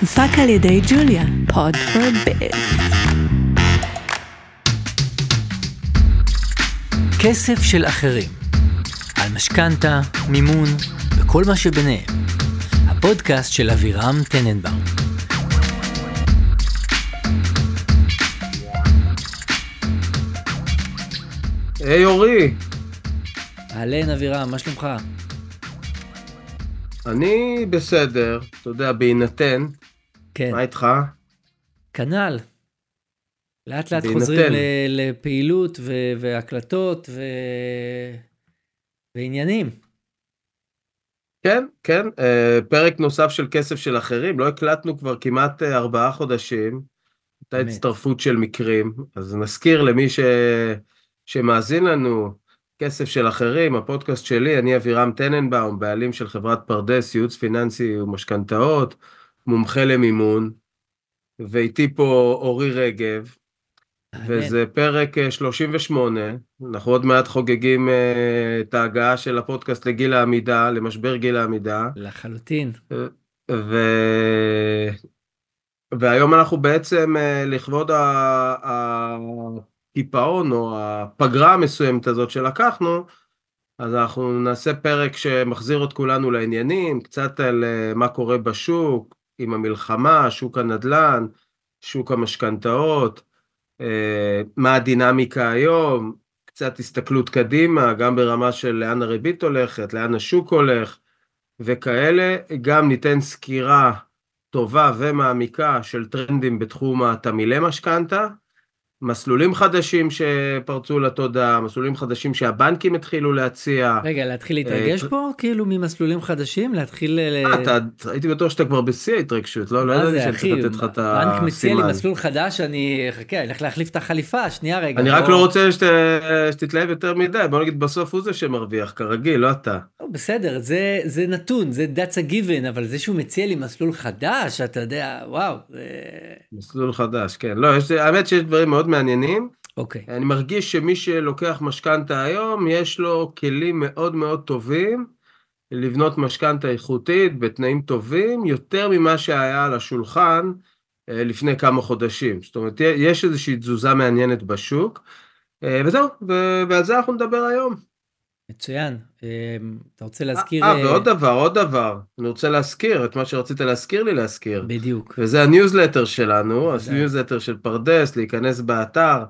הופק על ידי ג'וליה, פוד פור ביז. כסף של אחרים, על משכנתה, מימון וכל מה שביניהם. הפודקאסט של אבירם טננבאום. היי אורי, אהלן אבירם, מה שלומך? אני בסדר, אתה יודע, בהינתן, כן, מה איתך? כנ"ל. לאט לאט. חוזרים לפעילות ו- והקלטות ו- ועניינים. כן, כן, אה, פרק נוסף של כסף של אחרים, לא הקלטנו כבר כמעט אה, ארבעה חודשים, הייתה. הצטרפות של מקרים, אז נזכיר למי ש... שמאזין לנו, כסף של אחרים, הפודקאסט שלי, אני אבירם טננבאום, בעלים של חברת פרדס, ייעוץ פיננסי ומשכנתאות, מומחה למימון, ואיתי פה אורי רגב, וזה פרק אה, 38, אנחנו עוד מעט חוגגים אה, את ההגעה של הפודקאסט לגיל העמידה, למשבר גיל העמידה, לחלוטין. ו... והיום אנחנו בעצם אה, לכבוד הקיפאון או הפגרה המסוימת הזאת שלקחנו, אז אנחנו נעשה פרק שמחזיר את כולנו לעניינים, קצת על אה, מה קורה בשוק, עם המלחמה, שוק הנדל"ן, שוק המשכנתאות, אה, מה הדינמיקה היום, קצת הסתכלות קדימה, גם ברמה של לאן הריבית הולכת, לאן השוק הולך וכאלה, גם ניתן סקירה טובה ומעמיקה של טרנדים בתחום התמהילי משכנתה, מסלולים חדשים שפרצו לתודעה, מסלולים חדשים שהבנקים התחילו להציע. רגע, להתחיל להתרגש אה, פה? כאילו ממסלולים חדשים? להתחיל... ל- אה, אתה, הייתי בטוח שאתה כבר בשיא ההתרגשות, לא, לא ידעתי שאני? צריך לתת לך את הסימן. בנק מציע לי מסלול חדש, אני... חכה, אני הולך להחליף את החליפה, שנייה רגע. אני רק לא רוצה שת, שתתלהב יותר מדי, בוא נגיד בסוף הוא זה שמרוויח, כרגיל, לא אתה. לא, בסדר, זה, נתון, זה that's a given, אבל זה שהוא מציע לי מסלול חדש, אתה יודע, וואו. מסלול חדש, כן. לא, האמת שיש דברים מאוד מעניינים. אוקיי, אני מרגיש שמי שלוקח משכנתה היום, יש לו כלים מאוד מאוד טובים לבנות משכנתה איכותית בתנאים טובים, יותר ממה שהיה על השולחן אה, לפני כמה חודשים. זאת אומרת, יש איזושהי תזוזה מעניינת בשוק, אה, וזהו, ועל זה אנחנו נדבר היום. מצוין. אה, אתה רוצה להזכיר... אה, אה, ועוד דבר, עוד דבר, אני רוצה להזכיר את מה שרצית להזכיר לי להזכיר. בדיוק. וזה הניוזלטר שלנו. הניוזלטר של פרדס, להיכנס באתר,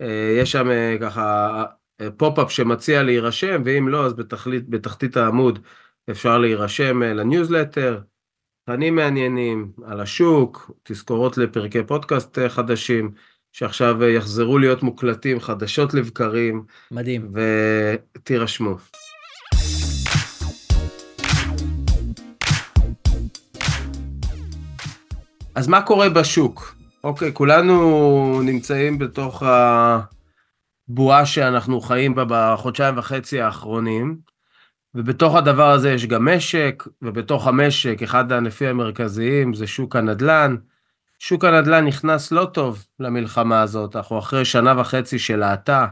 אה, יש שם אה, ככה אה, pop-up שמציע להירשם, ואם לא, אז בתחתית, בתחתית העמוד אפשר להירשם אה, לניוזלטר, תכנים מעניינים על השוק, תזכורות לפרקי פודקאסט אה, חדשים, שעכשיו אה, יחזרו להיות מוקלטים חדשות לבקרים, מדהים. ותירשמו. אז מה קורה בשוק? אוקיי, כולנו נמצאים בתוך הבועה שאנחנו חיים בה בחודשיים וחצי האחרונים, ובתוך הדבר הזה יש גם משק, ובתוך המשק אחד הענפים המרכזיים זה שוק הנדל"ן. שוק הנדל"ן נכנס לא טוב למלחמה הזאת, אנחנו אחרי שנה וחצי של האטה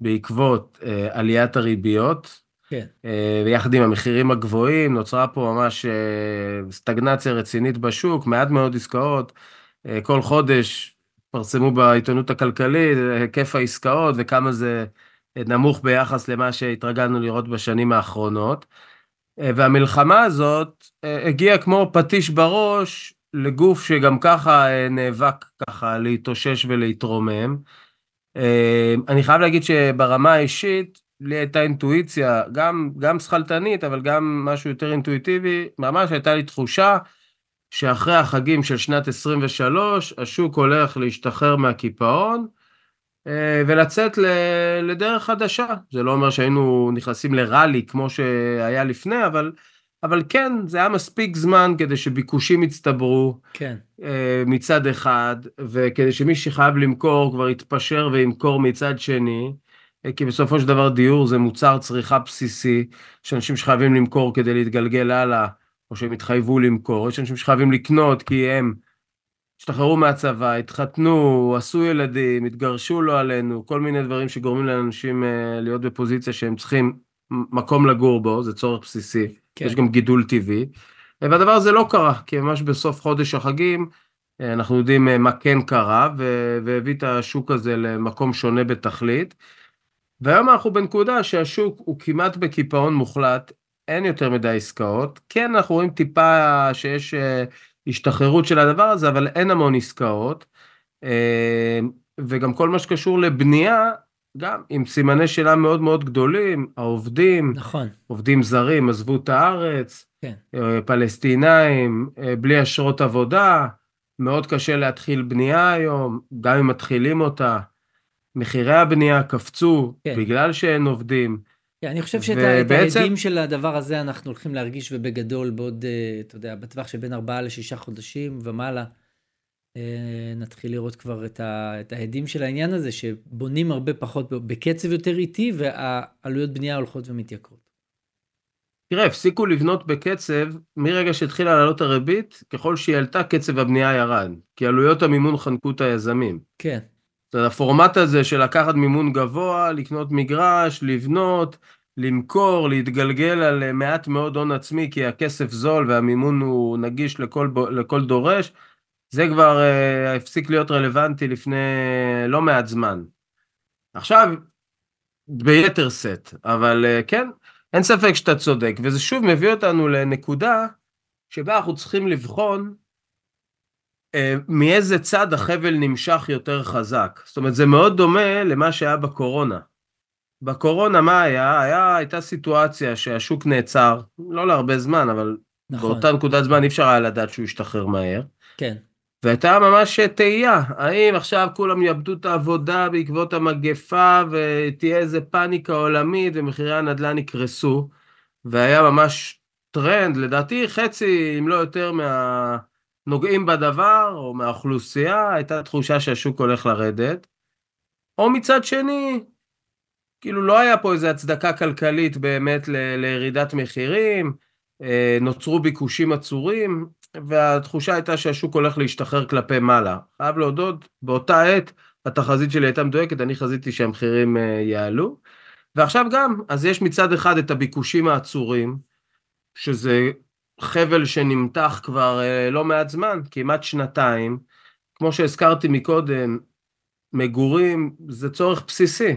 בעקבות אה, עליית הריביות, כן. אה, ויחד עם המחירים הגבוהים נוצרה פה ממש אה, סטגנציה רצינית בשוק, מעט מאוד עסקאות, אה, כל חודש פרסמו בעיתונות הכלכלית אה, היקף העסקאות וכמה זה אה, נמוך ביחס למה שהתרגלנו לראות בשנים האחרונות. אה, והמלחמה הזאת הגיעה כמו פטיש בראש לגוף שגם ככה אה, נאבק ככה להתאושש ולהתרומם. אה, אני חייב להגיד שברמה האישית, לי הייתה אינטואיציה, גם, גם שכלתנית, אבל גם משהו יותר אינטואיטיבי, ממש הייתה לי תחושה שאחרי החגים של שנת 23, השוק הולך להשתחרר מהקיפאון אה, ולצאת לדרך חדשה. זה לא אומר שהיינו נכנסים לראלי כמו שהיה לפני, אבל, אבל כן, זה היה מספיק זמן כדי שביקושים יצטברו. כן. אה, מצד אחד, וכדי שמי שחייב למכור כבר יתפשר וימכור מצד שני, אה, כי בסופו של דבר דיור זה מוצר צריכה בסיסי, יש אנשים שחייבים למכור כדי להתגלגל הלאה, או שהם התחייבו למכור, יש אנשים שחייבים לקנות כי הם השתחררו מהצבא, התחתנו, עשו ילדים, התגרשו לא עלינו, כל מיני דברים שגורמים לאנשים אה, להיות בפוזיציה שהם צריכים מקום לגור בו, זה צורך בסיסי, כן. יש גם גידול טבעי. והדבר הזה לא קרה, כי ממש בסוף חודש החגים, אה, אנחנו יודעים אה, מה כן קרה, והביא את השוק הזה למקום שונה בתכלית. והיום אנחנו בנקודה שהשוק הוא כמעט בקיפאון מוחלט, אין יותר מדי עסקאות. כן, אנחנו רואים טיפה שיש השתחררות של הדבר הזה, אבל אין המון עסקאות. וגם כל מה שקשור לבנייה, גם עם סימני שאלה מאוד מאוד גדולים, העובדים, נכון. עובדים זרים עזבו את הארץ, כן. אה, פלסטינאים, אה, בלי אשרות עבודה, מאוד קשה להתחיל בנייה היום, גם אם מתחילים אותה. מחירי הבנייה קפצו כן. בגלל שאין עובדים. כן, אני חושב שאת ובעצם... ההדים של הדבר הזה אנחנו הולכים להרגיש ובגדול בעוד, אה, אתה יודע, בטווח שבין ארבעה לשישה חודשים ומעלה. אה, נתחיל לראות כבר את, ה, את ההדים של העניין הזה, שבונים הרבה פחות בקצב יותר איטי, והעלויות בנייה הולכות ומתייקרות. תראה, הפסיקו לבנות בקצב, מרגע שהתחילה לעלות הריבית, ככל שהיא עלתה, קצב הבנייה ירד. כי עלויות המימון חנקו את היזמים. כן. זאת אומרת, הפורמט הזה של לקחת מימון גבוה, לקנות מגרש, לבנות, למכור, להתגלגל על מעט מאוד הון עצמי, כי הכסף זול והמימון הוא נגיש לכל, לכל דורש, זה כבר uh, הפסיק להיות רלוונטי לפני לא מעט זמן. עכשיו, ביתר סט, אבל uh, כן, אין ספק שאתה צודק, וזה שוב מביא אותנו לנקודה שבה אנחנו צריכים לבחון uh, מאיזה צד החבל נמשך יותר חזק. זאת אומרת, זה מאוד דומה למה שהיה בקורונה. בקורונה מה היה? היה הייתה סיטואציה שהשוק נעצר, לא להרבה זמן, אבל נכון. באותה נקודת זמן אי אפשר היה לדעת שהוא ישתחרר מהר. כן. והייתה ממש תהייה, האם עכשיו כולם יאבדו את העבודה בעקבות המגפה ותהיה איזה פאניקה עולמית ומחירי הנדל"ן יקרסו, והיה ממש טרנד, לדעתי חצי אם לא יותר מהנוגעים בדבר או מהאוכלוסייה, הייתה תחושה שהשוק הולך לרדת. או מצד שני, כאילו לא היה פה איזו הצדקה כלכלית באמת ל- לירידת מחירים, אה, נוצרו ביקושים עצורים, והתחושה הייתה שהשוק הולך להשתחרר כלפי מעלה. חייב להודות, באותה עת התחזית שלי הייתה מדויקת, אני חזיתי שהמחירים אה, יעלו. ועכשיו גם, אז יש מצד אחד את הביקושים העצורים, שזה חבל שנמתח כבר אה, לא מעט זמן, כמעט שנתיים. כמו שהזכרתי מקודם, מגורים זה צורך בסיסי,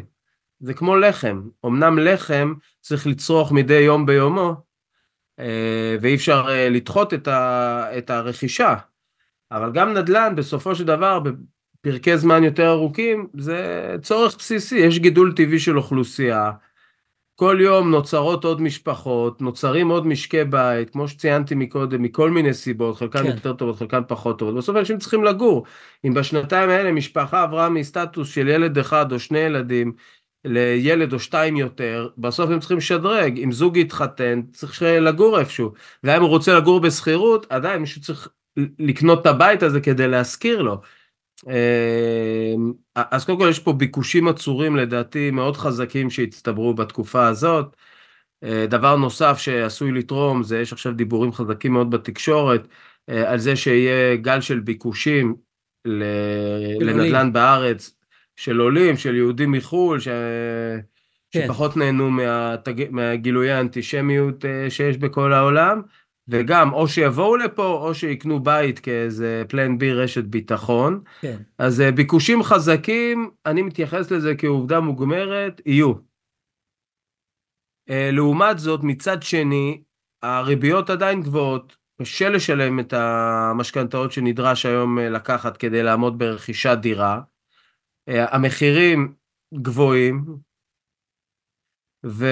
זה כמו לחם. אמנם לחם צריך לצרוך מדי יום ביומו, ואי אפשר אה, לדחות את, ה, את הרכישה. אבל גם נדל"ן בסופו של דבר בפרקי זמן יותר ארוכים זה צורך בסיסי, יש גידול טבעי של אוכלוסייה. כל יום נוצרות עוד משפחות, נוצרים עוד משקי בית, כמו שציינתי מקודם, מכל מיני סיבות, חלקן כן. יותר טובות, חלקן פחות טובות. בסוף אנשים צריכים לגור. אם בשנתיים האלה משפחה עברה מסטטוס של ילד אחד או שני ילדים לילד או שתיים יותר, בסוף הם צריכים לשדרג, אם זוג יתחתן, צריך לגור איפשהו, ואם הוא רוצה לגור בשכירות, עדיין מישהו צריך לקנות את הבית הזה כדי להשכיר לו. אמ, אז קודם כל יש פה ביקושים עצורים לדעתי מאוד חזקים שהצטברו בתקופה הזאת. אה, דבר נוסף שעשוי לתרום זה יש עכשיו דיבורים חזקים מאוד בתקשורת אה, על זה שיהיה גל של ביקושים לנדל"ן בארץ של עולים, של יהודים מחו"ל, ש... כן. שפחות נהנו מהתג... מהגילויי האנטישמיות אה, שיש בכל העולם, וגם או שיבואו לפה או שיקנו בית כאיזה פלן בי רשת ביטחון. כן. אז אה, ביקושים חזקים, אני מתייחס לזה כעובדה מוגמרת, יהיו. אה, לעומת זאת, מצד שני, הריביות עדיין גבוהות, קשה לשלם את המשכנתאות שנדרש היום לקחת כדי לעמוד ברכישת דירה. אה, המחירים גבוהים, ו...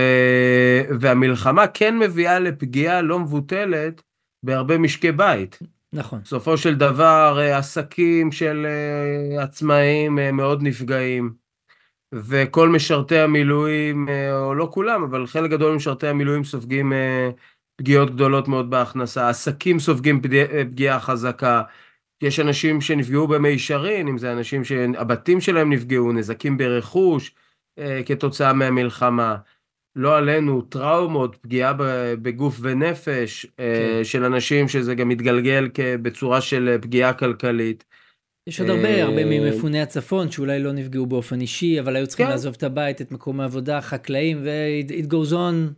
והמלחמה כן מביאה לפגיעה לא מבוטלת בהרבה משקי בית. נכון. בסופו של דבר אה, עסקים של אה, עצמאים מאוד נפגעים, וכל משרתי המילואים, או לא כולם, אבל חלק גדול ממשרתי המילואים סופגים פגיעות גדולות מאוד בהכנסה, עסקים סופגים פגיעה חזקה, יש אנשים שנפגעו במישרין, אם זה אנשים שהבתים שלהם נפגעו, נזקים ברכוש אה, כתוצאה מהמלחמה. לא עלינו, טראומות, פגיעה בגוף ונפש אה, כן. של אנשים שזה גם מתגלגל בצורה של פגיעה כלכלית. יש עוד הרבה, הרבה אה, ממפוני הצפון שאולי לא נפגעו באופן אישי, אבל היו צריכים כן. לעזוב את הבית, את מקום העבודה, חקלאים, ו-it goes on.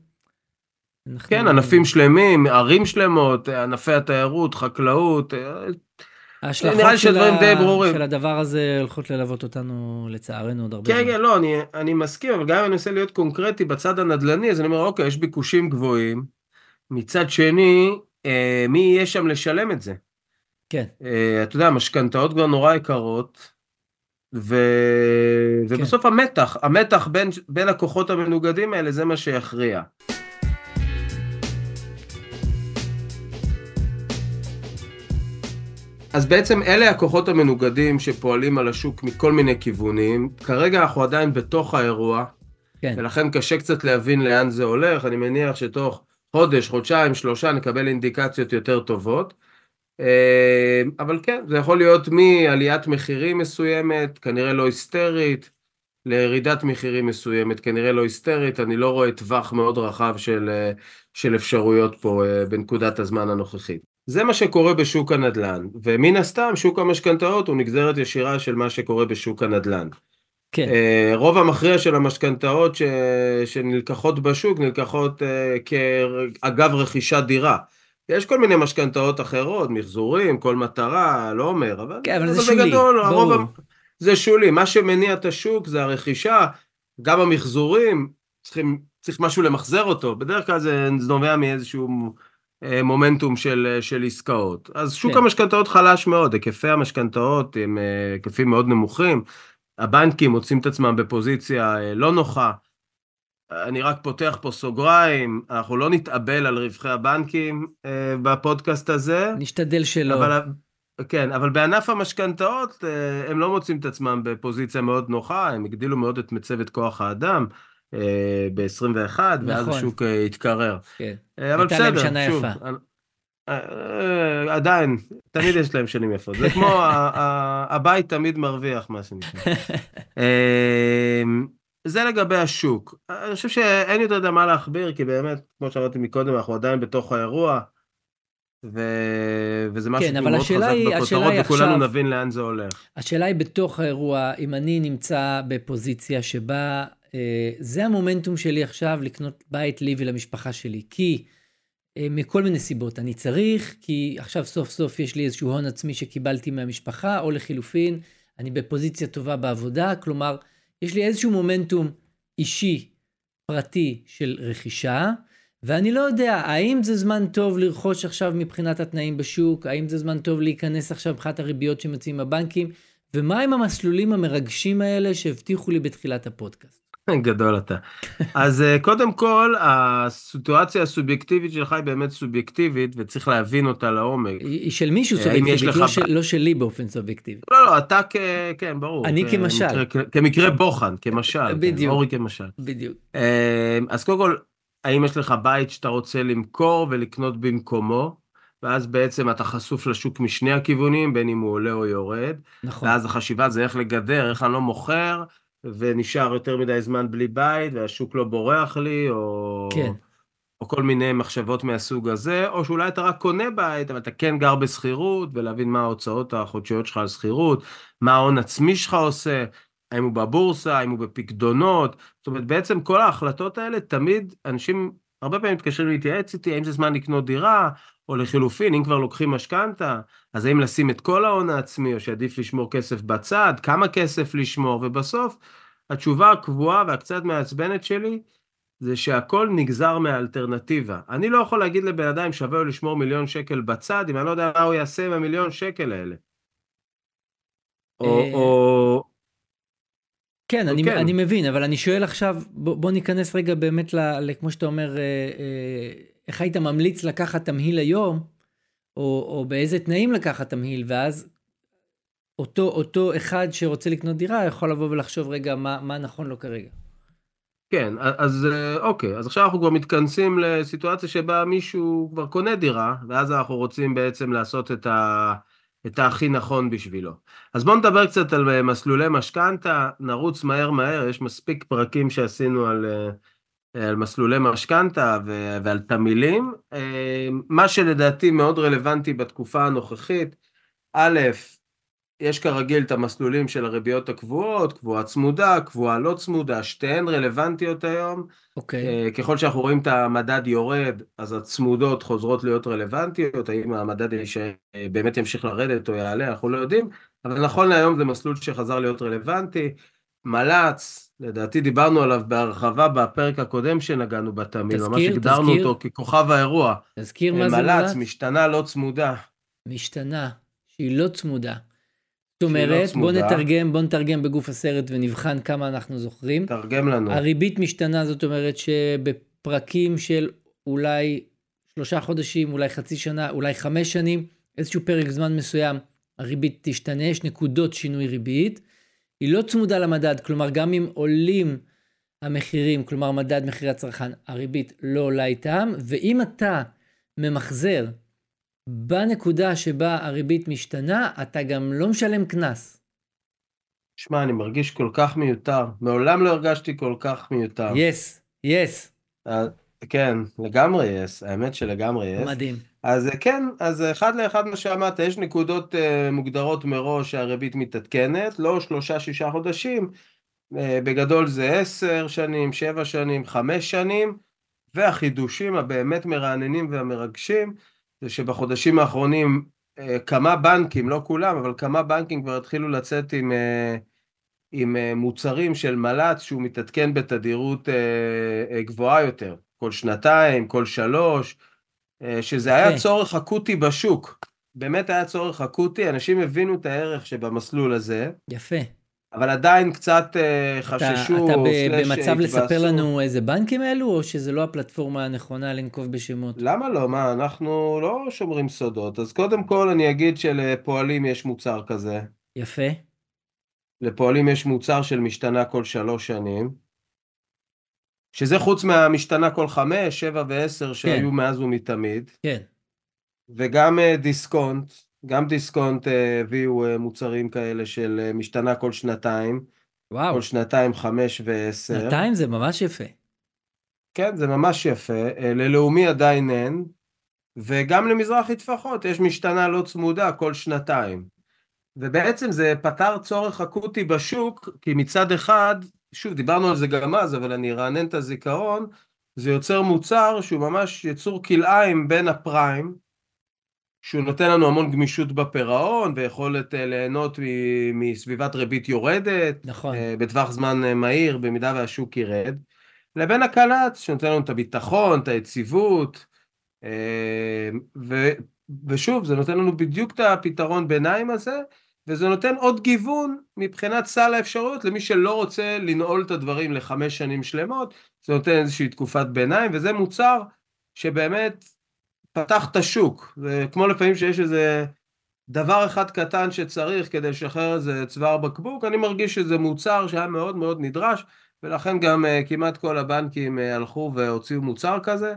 כן, ענפים שלמים, ערים שלמות, ענפי התיירות, חקלאות. ההשלכות של, ה... של הדבר הזה הולכות ללוות אותנו לצערנו עוד הרבה. כן, כן, לא, אני, אני מסכים, אבל גם אם אני מנסה להיות קונקרטי בצד הנדל"ני, אז אני אומר, אוקיי, יש ביקושים גבוהים. מצד שני, אה, מי יהיה שם לשלם את זה? כן. אה, אתה יודע, משכנתאות כבר נורא יקרות, ו... כן. ובסוף המתח, המתח בין, בין הכוחות המנוגדים האלה, זה מה שיכריע. אז בעצם אלה הכוחות המנוגדים שפועלים על השוק מכל מיני כיוונים. כרגע אנחנו עדיין בתוך האירוע, כן. ולכן קשה קצת להבין לאן זה הולך. אני מניח שתוך חודש, חודשיים, שלושה נקבל אינדיקציות יותר טובות. אה, אבל כן, זה יכול להיות מעליית מחירים מסוימת, כנראה לא היסטרית, לירידת מחירים מסוימת, כנראה לא היסטרית. אני לא רואה טווח מאוד רחב של, אה, של אפשרויות פה אה, בנקודת הזמן הנוכחית. זה מה שקורה בשוק הנדל"ן, ומן הסתם שוק המשכנתאות הוא נגזרת ישירה של מה שקורה בשוק הנדל"ן. כן. Uh, רוב המכריע של המשכנתאות ש... שנלקחות בשוק נלקחות uh, כאגב רכישת דירה. יש כל מיני משכנתאות אחרות, מחזורים, כל מטרה, לא אומר, אבל, כן, אבל זה שולי, בגדול, ברור. הרוב... זה שולי, מה שמניע את השוק זה הרכישה, גם המחזורים, צריכים, צריך משהו למחזר אותו, בדרך כלל זה נובע מאיזשהו מומנטום של, אה, של עסקאות. אז שוק כן. המשכנתאות חלש מאוד, היקפי המשכנתאות הם אה, היקפים מאוד נמוכים, הבנקים מוצאים את עצמם בפוזיציה לא נוחה. אני רק פותח פה סוגריים, אנחנו לא נתאבל על רווחי הבנקים אה, בפודקאסט הזה. נשתדל שלא. אבל, כן, אבל בענף המשכנתאות אה, הם לא מוצאים את עצמם בפוזיציה מאוד נוחה, הם הגדילו מאוד את מצבת כוח האדם. אה, ב-21, נכון. ואז השוק אה, התקרר. כן. אה, אבל בסדר, שוב. יפה. עדיין, תמיד יש להם שנים יפות. זה כמו הבית תמיד מרוויח, מה שנקרא. זה לגבי השוק. אני חושב שאין יותר מה להכביר, כי באמת, כמו שאמרתי מקודם, אנחנו עדיין בתוך האירוע, ו... וזה משהו כן, מאוד חזק היא, בכותרות, וכולנו עכשיו, נבין לאן זה הולך. השאלה היא בתוך האירוע, אם אני נמצא בפוזיציה שבה זה המומנטום שלי עכשיו לקנות בית לי ולמשפחה שלי. כי אה, מכל מיני סיבות. אני צריך, כי עכשיו סוף סוף יש לי איזשהו הון עצמי שקיבלתי מהמשפחה, או לחילופין, אני בפוזיציה טובה בעבודה, כלומר, יש לי איזשהו מומנטום אישי, פרטי של רכישה, ואני לא יודע, האם זה זמן טוב לרכוש עכשיו מבחינת התנאים בשוק, האם זה זמן טוב להיכנס עכשיו מבחינת הריביות שמציעים הבנקים, ומה עם המסלולים המרגשים האלה שהבטיחו לי בתחילת הפודקאסט. גדול אתה. אז אה, קודם כל, הסיטואציה הסובייקטיבית שלך היא באמת סובייקטיבית, וצריך להבין אותה לעומק. היא של מישהו אה, סובייקטיבית, לא, של, לא שלי באופן סובייקטיבי. לא, לא, אתה כ... כן, ברור. אני כמשל. כמקרה, כמקרה בוחן, כמשל. כן, בדיוק. אורי כמשל. בדיוק. אה, אז קודם כל, האם יש לך בית שאתה רוצה למכור ולקנות במקומו? ואז בעצם אתה חשוף לשוק משני הכיוונים, בין אם הוא עולה או יורד. נכון. ואז החשיבה זה איך לגדר, איך אני לא מוכר. ונשאר יותר מדי זמן בלי בית, והשוק לא בורח לי, או... כן. או כל מיני מחשבות מהסוג הזה, או שאולי אתה רק קונה בית, אבל אתה כן גר בשכירות, ולהבין מה ההוצאות החודשיות שלך על שכירות, מה ההון עצמי שלך עושה, האם הוא בבורסה, האם הוא בפקדונות, זאת אומרת, בעצם כל ההחלטות האלה, תמיד אנשים הרבה פעמים מתקשרים להתייעץ איתי, האם זה זמן לקנות דירה, או לחילופין, אם כבר לוקחים משכנתה, אז האם לשים את כל ההון העצמי, או שעדיף לשמור כסף בצד, כמה כסף לשמור, ובסוף, התשובה הקבועה והקצת מעצבנת שלי, זה שהכל נגזר מהאלטרנטיבה. אני לא יכול להגיד לבן אדם שווה לו לשמור מיליון שקל בצד, אם אני לא יודע מה הוא יעשה עם המיליון שקל האלה. או, אה, או, כן, אני, כן. אני מבין, אבל אני שואל עכשיו, בוא, בוא ניכנס רגע באמת, ל, ל, כמו שאתה אומר, אה, אה, איך היית ממליץ לקחת תמהיל היום, או, או באיזה תנאים לקחת תמהיל, ואז אותו, אותו אחד שרוצה לקנות דירה יכול לבוא ולחשוב רגע מה, מה נכון לו כרגע. כן, אז אה, אוקיי, אז עכשיו אנחנו כבר מתכנסים לסיטואציה שבה מישהו כבר קונה דירה, ואז אנחנו רוצים בעצם לעשות את ה... את הכי נכון בשבילו. אז בואו נדבר קצת על אה, מסלולי משכנתה, נרוץ מהר מהר, יש מספיק פרקים שעשינו על, אה, על מסלולי משכנתה ועל תמילים. אה, מה שלדעתי מאוד רלוונטי בתקופה הנוכחית, א', יש כרגיל את המסלולים של הריביות הקבועות, קבועה צמודה, קבועה לא צמודה, שתיהן רלוונטיות היום. אוקיי. אה, ככל שאנחנו רואים את המדד יורד, אז הצמודות חוזרות להיות רלוונטיות, האם המדד באמת ימשיך לרדת או יעלה, אנחנו לא יודעים, אבל נכון להיום זה מסלול שחזר להיות רלוונטי. מל"צ, לדעתי דיברנו עליו בהרחבה בפרק הקודם שנגענו בתמיד, ממש הגדרנו אותו ככוכב האירוע. תזכיר מה זה מל"צ? מל"צ, משתנה לא צמודה. משתנה, שהיא לא צמודה. זאת לא אומרת, לא בוא נתרגם, בוא נתרגם בגוף הסרט ונבחן כמה אנחנו זוכרים. תרגם לנו. הריבית משתנה, זאת אומרת שבפרקים של אולי שלושה חודשים, אולי חצי שנה, אולי חמש שנים, איזשהו פרק זמן מסוים, הריבית תשתנה, יש נקודות שינוי ריבית. היא לא צמודה למדד, כלומר גם אם עולים המחירים, כלומר מדד מחירי הצרכן, הריבית לא עולה איתם, ואם אתה ממחזר בנקודה שבה הריבית משתנה, אתה גם לא משלם קנס. שמע, אני מרגיש כל כך מיותר. מעולם לא הרגשתי כל כך מיותר. יס, yes, יס. Yes. כן, לגמרי יס, האמת שלגמרי יס. מדהים. אז כן, אז אחד לאחד מה שאמרת, יש נקודות uh, מוגדרות מראש שהריבית מתעדכנת, לא שלושה שישה חודשים, uh, בגדול זה עשר שנים, שבע שנים, חמש שנים, והחידושים הבאמת מרעננים והמרגשים, זה שבחודשים האחרונים uh, כמה בנקים, לא כולם, אבל כמה בנקים כבר התחילו לצאת עם, uh, עם מוצרים של מל"צ שהוא מתעדכן בתדירות גבוהה יותר. כל שנתיים, כל שלוש, אה, שזה היה צורך אקוטי בשוק. באמת היה צורך אקוטי, אנשים הבינו את הערך שבמסלול הזה. יפה. אבל עדיין קצת אה, חששו. אתה, אתה במצב לספר לנו איזה בנקים אלו, או שזה לא הפלטפורמה הנכונה לנקוב בשמות? למה לא? מה, אנחנו לא שומרים סודות. אז קודם כל אני אגיד שלפועלים יש מוצר כזה. יפה. לפועלים יש מוצר של משתנה כל שלוש שנים. שזה חוץ מהמשתנה כל חמש, שבע ועשר שהיו כן. מאז ומתמיד. כן. וגם uh, דיסקונט, גם דיסקונט uh, הביאו uh, מוצרים כאלה של משתנה כל שנתיים. וואו. כל שנתיים, חמש ועשר. שנתיים זה ממש יפה. כן, זה ממש יפה. ללאומי עדיין אין, וגם למזרחי טפחות יש משתנה לא צמודה כל שנתיים. ובעצם זה פתר צורך אקוטי בשוק, כי מצד אחד שוב, דיברנו על זה גם אז, אבל אני ארענן את הזיכרון, זה יוצר מוצר שהוא ממש יצור כלאיים בין הפריים, שהוא נותן לנו המון גמישות בפירעון ויכולת uh, ליהנות מסביבת ריבית יורדת, נכון. uh, בטווח זמן uh, מהיר, במידה והשוק ירד, לבין הקל"צ, שנותן לנו את הביטחון, את היציבות, ו, ושוב, זה נותן לנו בדיוק את הפתרון ביניים הזה, וזה נותן עוד גיוון מבחינת סל האפשרויות למי שלא רוצה לנעול את הדברים לחמש שנים שלמות, זה נותן איזושהי תקופת ביניים, וזה מוצר שבאמת פתח את השוק, זה כמו לפעמים שיש איזה דבר אחד קטן שצריך כדי לשחרר איזה צוואר בקבוק, אני מרגיש שזה מוצר שהיה מאוד מאוד נדרש, ולכן גם uh, כמעט כל הבנקים uh, הלכו והוציאו מוצר כזה,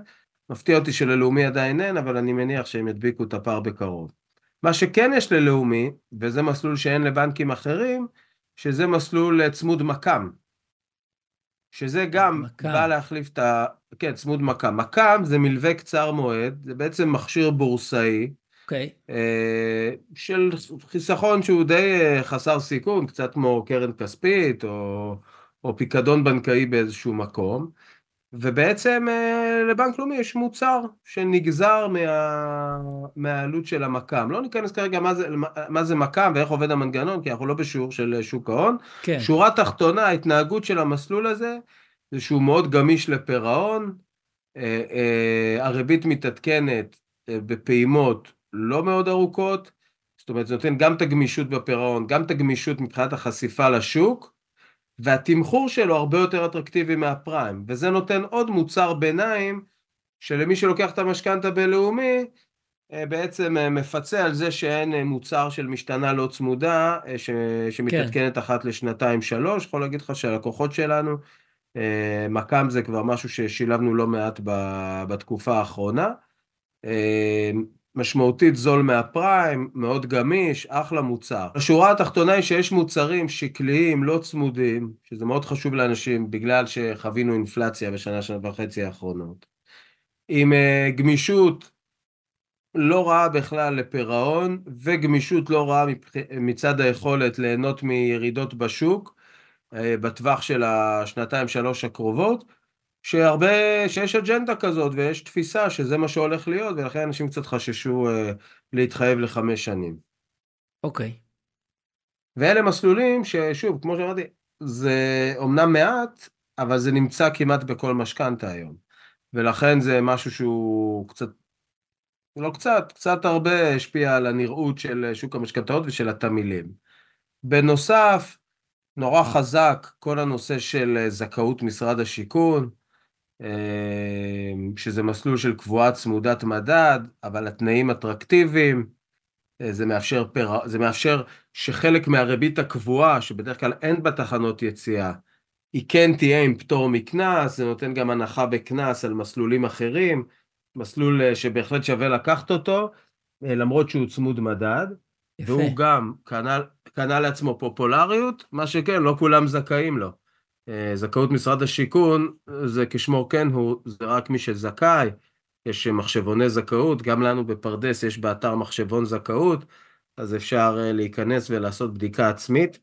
מפתיע אותי שללאומי עדיין אין, אבל אני מניח שהם ידביקו את הפער בקרוב. מה שכן יש ללאומי, וזה מסלול שאין לבנקים אחרים, שזה מסלול צמוד מקם. שזה גם מקם. בא להחליף את ה... כן, צמוד מקם. מקם זה מלווה קצר מועד, זה בעצם מכשיר בורסאי. אוקיי. Okay. אה, של חיסכון שהוא די אה, חסר סיכון, קצת כמו קרן כספית או, או פיקדון בנקאי באיזשהו מקום. ובעצם אה, לבנק לאומי יש מוצר שנגזר מה... מהעלות של המקם. לא ניכנס כרגע מה זה, מה זה מקם ואיך עובד המנגנון, כי אנחנו לא בשיעור של שוק ההון. כן. שורה תחתונה, ההתנהגות של המסלול הזה, זה שהוא מאוד גמיש לפירעון, אה, אה, הריבית מתעדכנת בפעימות לא מאוד ארוכות, זאת אומרת זה נותן גם את הגמישות בפירעון, גם את הגמישות מבחינת החשיפה לשוק, והתמחור שלו הרבה יותר אטרקטיבי מהפריים, וזה נותן עוד מוצר ביניים שלמי שלוקח את המשכנתה בלאומי אה, בעצם אה, מפצה על זה שאין אה, מוצר של משתנה לא צמודה ש... שמתעדכנת כן. אחת לשנתיים שלוש, יכול להגיד לך שהלקוחות שלנו, מק"מ זה כבר משהו ששילבנו לא מעט בתקופה האחרונה. משמעותית זול מהפריים, מאוד גמיש, אחלה מוצר. השורה התחתונה היא שיש מוצרים שקליים, לא צמודים, שזה מאוד חשוב לאנשים בגלל שחווינו אינפלציה בשנה, שנה וחצי האחרונות. עם uh, גמישות לא רעה בכלל לפירעון וגמישות לא רעה מצד היכולת ליהנות מירידות בשוק אה, בטווח של השנתיים שלוש הקרובות שהרבה, שיש אג'נדה כזאת ויש תפיסה שזה מה שהולך להיות ולכן אנשים קצת חששו uh, להתחייב לחמש שנים. אוקיי. Okay. ואלה מסלולים ששוב, כמו שאמרתי, זה אומנם מעט, אבל זה נמצא כמעט בכל משכנתה היום. ולכן זה משהו שהוא קצת, לא קצת, קצת הרבה השפיע על הנראות של שוק המשכנתאות ושל התמהילים. בנוסף, נורא חזק כל הנושא של זכאות משרד השיכון, שזה מסלול של קבועה צמודת מדד, אבל התנאים אטרקטיביים, זה מאפשר, פר... זה מאפשר שחלק מהריבית הקבועה, שבדרך כלל אין בה תחנות יציאה, היא כן תהיה עם פטור מקנס, זה נותן גם הנחה בקנס על מסלולים אחרים, מסלול אה, שבהחלט שווה לקחת אותו, אה, למרות שהוא צמוד מדד, יפה. והוא גם קנה, קנה לעצמו פופולריות, מה שכן, לא כולם זכאים לו. אה, זכאות משרד השיכון, זה כשמו כן הוא, זה רק מי שזכאי, יש מחשבוני זכאות, גם לנו בפרדס יש באתר מחשבון זכאות, אז אפשר להיכנס ולעשות בדיקה עצמית.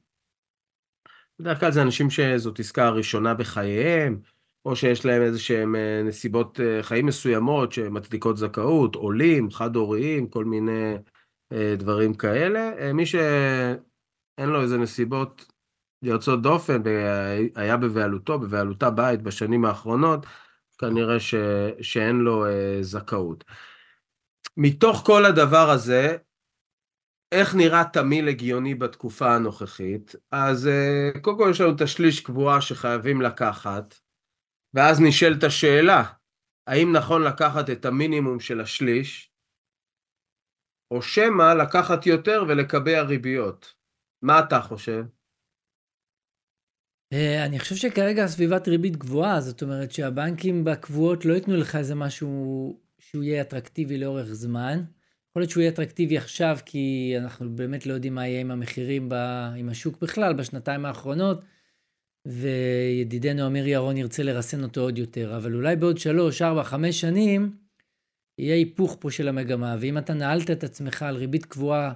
בדרך כלל זה אנשים שזאת עסקה הראשונה בחייהם, או שיש להם איזה שהם אה, נסיבות אה, חיים מסוימות שמצדיקות זכאות, עולים, חד-הוריים, כל מיני אה, דברים כאלה. מי שאין לו איזה נסיבות יוצאות דופן, והיה בבעלותו, בבעלותה בית בשנים האחרונות, כנראה ש... שאין לו זכאות. מתוך כל הדבר הזה, איך נראה תמיל הגיוני בתקופה הנוכחית? אז uh, קודם כל יש לנו את השליש קבועה שחייבים לקחת, ואז נשאלת השאלה, האם נכון לקחת את המינימום של השליש, או שמא לקחת יותר ולקבע ריביות? מה אתה חושב? אה, אני חושב שכרגע סביבת ריבית גבוהה, זאת אומרת שהבנקים בקבועות לא ייתנו לך איזה משהו שהוא יהיה אטרקטיבי לאורך זמן. יכול להיות שהוא יהיה אטרקטיבי עכשיו, כי אנחנו באמת לא יודעים מה יהיה עם המחירים, ב, עם השוק בכלל, בשנתיים האחרונות, וידידנו אמיר ירון ירצה לרסן אותו עוד יותר, אבל אולי בעוד שלוש, ארבע, חמש שנים, יהיה היפוך פה של המגמה, ואם אתה נעלת את עצמך על ריבית קבועה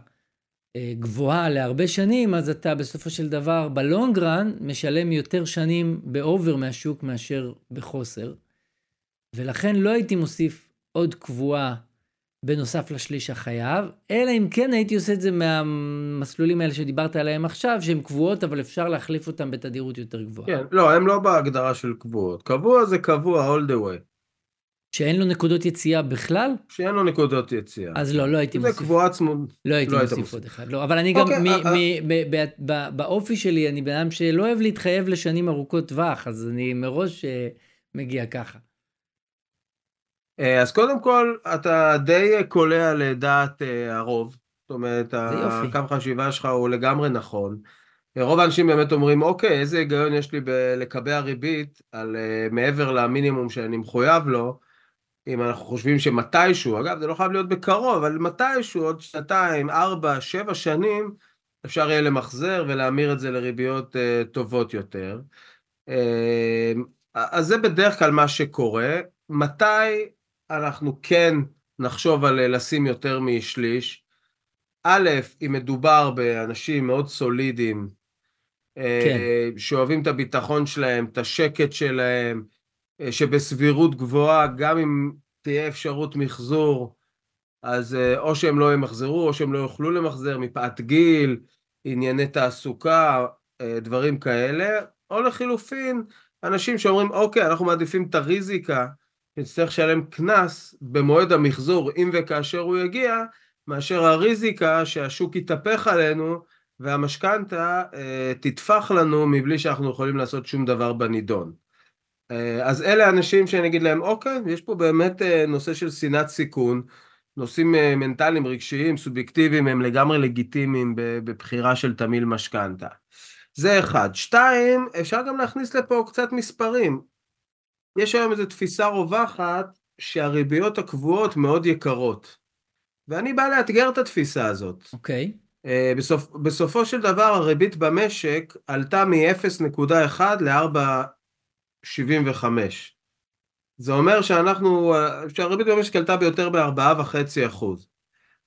גבוהה להרבה שנים, אז אתה בסופו של דבר, בלונגרן, משלם יותר שנים באובר מהשוק מאשר בחוסר. ולכן לא הייתי מוסיף עוד קבועה בנוסף לשליש החייב, אלא אם כן הייתי עושה את זה מהמסלולים האלה שדיברת עליהם עכשיו, שהן קבועות, אבל אפשר להחליף אותן בתדירות יותר גבוהה. כן, לא, הם לא בהגדרה של קבועות. קבוע זה קבוע all the way. שאין לו נקודות יציאה בכלל? שאין לו נקודות יציאה. אז לא, לא הייתי מוסיף. זה קבועה צמוד. לא הייתי לא מוסיף עוד אחד. לא, אבל אני גם, אוקיי, אה, אה. באופי שלי, אני בן אדם שלא אוהב להתחייב לשנים ארוכות טווח, אז אני מראש אה, מגיע ככה. אה, אז קודם כל, אתה די קולע לדעת אה, הרוב. זאת אומרת, הקו חשיבה שלך הוא לגמרי נכון. רוב האנשים באמת אומרים, אוקיי, איזה היגיון יש לי לקבע ריבית על מעבר למינימום שאני מחויב לו, אם אנחנו חושבים שמתישהו, אגב, זה לא חייב להיות בקרוב, אבל מתישהו, עוד שנתיים, ארבע, שבע שנים, אפשר יהיה למחזר ולהמיר את זה לריביות טובות יותר. אז זה בדרך כלל מה שקורה. מתי אנחנו כן נחשוב על אה, לשים יותר משליש. א', אם מדובר באנשים מאוד סולידיים, אה, כן. שאוהבים את הביטחון שלהם, את השקט שלהם, אה, שבסבירות גבוהה, גם אם תהיה אפשרות מחזור, אז או שהם לא ימחזרו, או שהם לא יוכלו למחזר מפאת גיל, ענייני תעסוקה, דברים כאלה, או לחילופין, אנשים שאומרים, אוקיי, אנחנו מעדיפים את הריזיקה נצטרך לשלם קנס במועד המחזור, אם וכאשר הוא יגיע, מאשר הריזיקה שהשוק יתהפך עלינו והמשכנתה אה, תטפח לנו מבלי שאנחנו יכולים לעשות שום דבר בנידון. אה, אז אלה האנשים שאני אגיד להם, אוקיי, יש פה באמת אה, נושא של שנאת סיכון, נושאים אה, מנטליים, רגשיים, סובייקטיביים, הם לגמרי לגיטימיים בבחירה של תמיל משכנתה. זה אחד. שתיים, אפשר גם להכניס לפה קצת מספרים. יש היום איזו תפיסה רווחת שהריביות הקבועות מאוד יקרות. ואני בא לאתגר את התפיסה הזאת. אוקיי. Okay. Uh, בסופ, בסופו של דבר הריבית במשק עלתה מ-0.1 ל-4.75. זה אומר שאנחנו, שהריבית במשק עלתה ביותר מ-4.5%.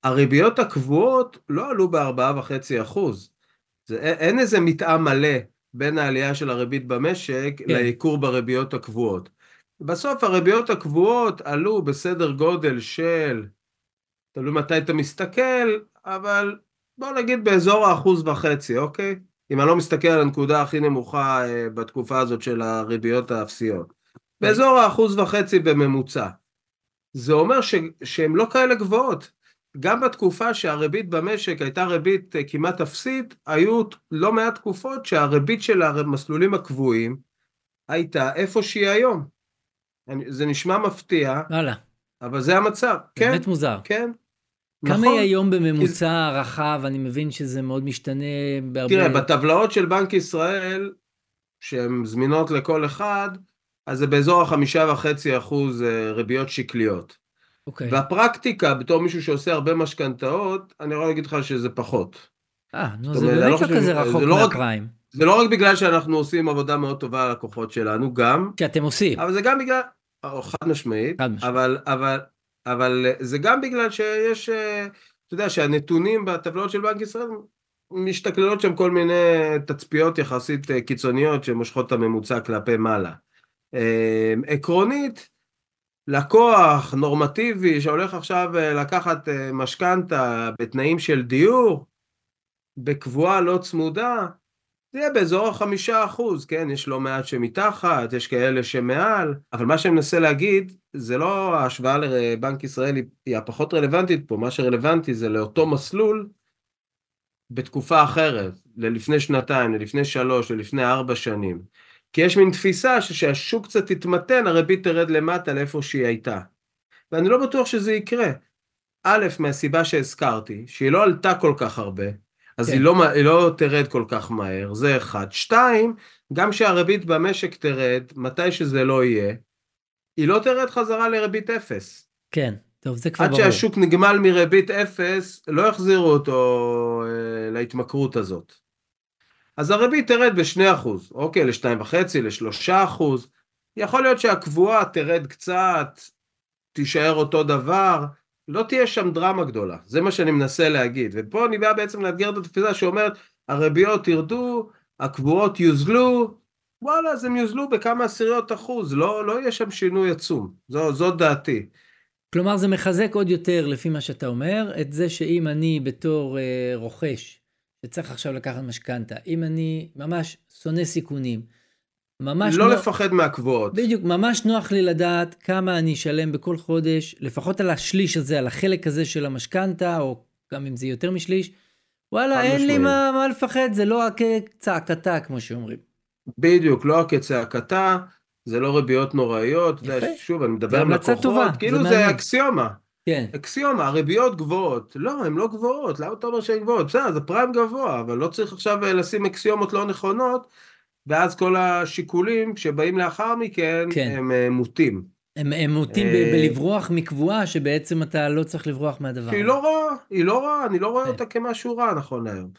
הריביות הקבועות לא עלו ב-4.5%. זה, אין איזה מתאם מלא בין העלייה של הריבית במשק כן. לייקור בריביות הקבועות. בסוף הריביות הקבועות עלו בסדר גודל של, תלוי מתי אתה מסתכל, אבל בוא נגיד באזור האחוז וחצי, אוקיי? אם אני לא מסתכל על הנקודה הכי נמוכה אה, בתקופה הזאת של הריביות האפסיות. באזור האחוז וחצי בממוצע. זה אומר ש, שהן לא כאלה גבוהות. גם בתקופה שהריבית במשק הייתה ריבית אה, כמעט אפסית, היו לא מעט תקופות שהריבית של המסלולים הקבועים הייתה איפה שהיא היום. זה נשמע מפתיע, וואלה. אבל זה המצב. באמת כן, מוזר. כן. כמה נכון. היא היום בממוצע כי... רחב? אני מבין שזה מאוד משתנה בהרבה... תראה, בטבלאות של בנק ישראל, שהן זמינות לכל אחד, אז זה באזור החמישה וחצי אחוז אה, ריביות שקליות. אוקיי. והפרקטיקה, בתור מישהו שעושה הרבה משכנתאות, אני יכול להגיד לך שזה פחות. אה, נו, זה באמת לא, לא כזה רחוק לא מהפריים. זה לא רק בגלל שאנחנו עושים עבודה מאוד טובה ללקוחות שלנו, גם... שאתם עושים. אבל זה גם בגלל... חד משמעית. חד משמעית. אבל, אבל, אבל זה גם בגלל שיש, אה, אתה יודע, שהנתונים בטבלאות של בנק ישראל משתכללות שם כל מיני תצפיות יחסית אה, קיצוניות שמושכות את הממוצע כלפי מעלה. אה, עקרונית, לקוח נורמטיבי שהולך עכשיו לקחת משכנתה בתנאים של דיור, בקבועה לא צמודה, זה יהיה באזור החמישה אחוז, כן? יש לא מעט שמתחת, יש כאלה שמעל, אבל מה שאני מנסה להגיד, זה לא ההשוואה לבנק ישראל היא הפחות רלוונטית פה, מה שרלוונטי זה לאותו מסלול בתקופה אחרת, ללפני שנתיים, ללפני שלוש, ללפני ארבע שנים. כי יש מין תפיסה שכשהשוק קצת יתמתן, הריבית תרד למטה לאיפה שהיא הייתה. ואני לא בטוח שזה יקרה. א', מהסיבה שהזכרתי, שהיא לא עלתה כל כך הרבה, אז כן. היא, לא, היא לא תרד כל כך מהר, זה אחד. שתיים, גם כשהריבית במשק תרד, מתי שזה לא יהיה, היא לא תרד חזרה לריבית אפס. כן, טוב, זה כבר ברור. עד שהשוק נגמל מריבית אפס, לא יחזירו אותו אה, להתמכרות הזאת. אז הריבית תרד ב-2%, אוקיי, ל-2.5, ל-3%. יכול להיות שהקבועה תרד קצת, תישאר אותו דבר, לא תהיה שם דרמה גדולה, זה מה שאני מנסה להגיד. ופה אני בא בעצם לאתגר את התפיסה שאומרת, הריביות ירדו, הקבועות יוזלו, וואלה, אז הם יוזלו בכמה עשיריות אחוז, לא, לא יהיה שם שינוי עצום, זו, זאת דעתי. כלומר, זה מחזק עוד יותר, לפי מה שאתה אומר, את זה שאם אני בתור אה, רוכש, שצריך עכשיו לקחת משכנתה, אם אני ממש שונא סיכונים, ממש לא נוח, לפחד מהקבועות. בדיוק, ממש נוח לי לדעת כמה אני אשלם בכל חודש, לפחות על השליש הזה, על החלק הזה של המשכנתה, או גם אם זה יותר משליש. וואלה, אין לי מה, מה לפחד, זה לא כצעקתה, כמו שאומרים. בדיוק, לא כצעקתה, זה לא ריביות נוראיות. יפה. שוב, אני מדבר עם לקוחות, טובה, כאילו זה, זה אקסיומה. כן. אקסיומה, הריביות גבוהות. לא, הן לא גבוהות, למה אתה אומר שהן גבוהות? בסדר, זה פריים גבוה, אבל לא צריך עכשיו אה, לשים אקסיומות לא נכונות. ואז כל השיקולים שבאים לאחר מכן כן. הם אה, מוטים. הם, הם מוטים אה, בלברוח מקבועה שבעצם אתה לא צריך לברוח מהדבר. היא לא רעה, היא לא רעה, אני לא רואה כן. אותה כמשהו רע נכון להיום.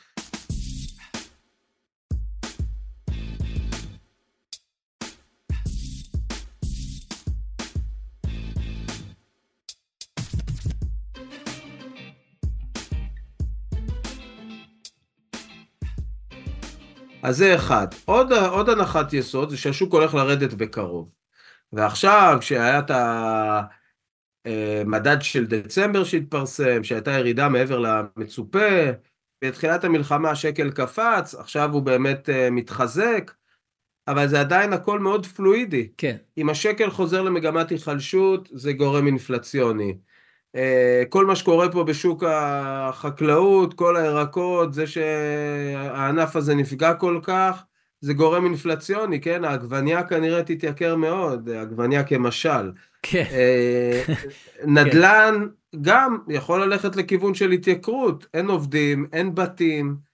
אז זה אחד. עוד, עוד הנחת יסוד זה שהשוק הולך לרדת בקרוב. ועכשיו, כשהיה את המדד של דצמבר שהתפרסם, שהייתה ירידה מעבר למצופה, בתחילת המלחמה השקל קפץ, עכשיו הוא באמת uh, מתחזק, אבל זה עדיין הכל מאוד פלואידי. כן. אם השקל חוזר למגמת היחלשות, זה גורם אינפלציוני. אה, כל מה שקורה פה בשוק החקלאות, כל הירקות, זה שהענף הזה נפגע כל כך, זה גורם אינפלציוני, כן? העגבניה כנראה תתייקר מאוד, עגבניה כמשל. כן. אה, נדל"ן גם יכול ללכת לכיוון של התייקרות, אין עובדים, אין בתים.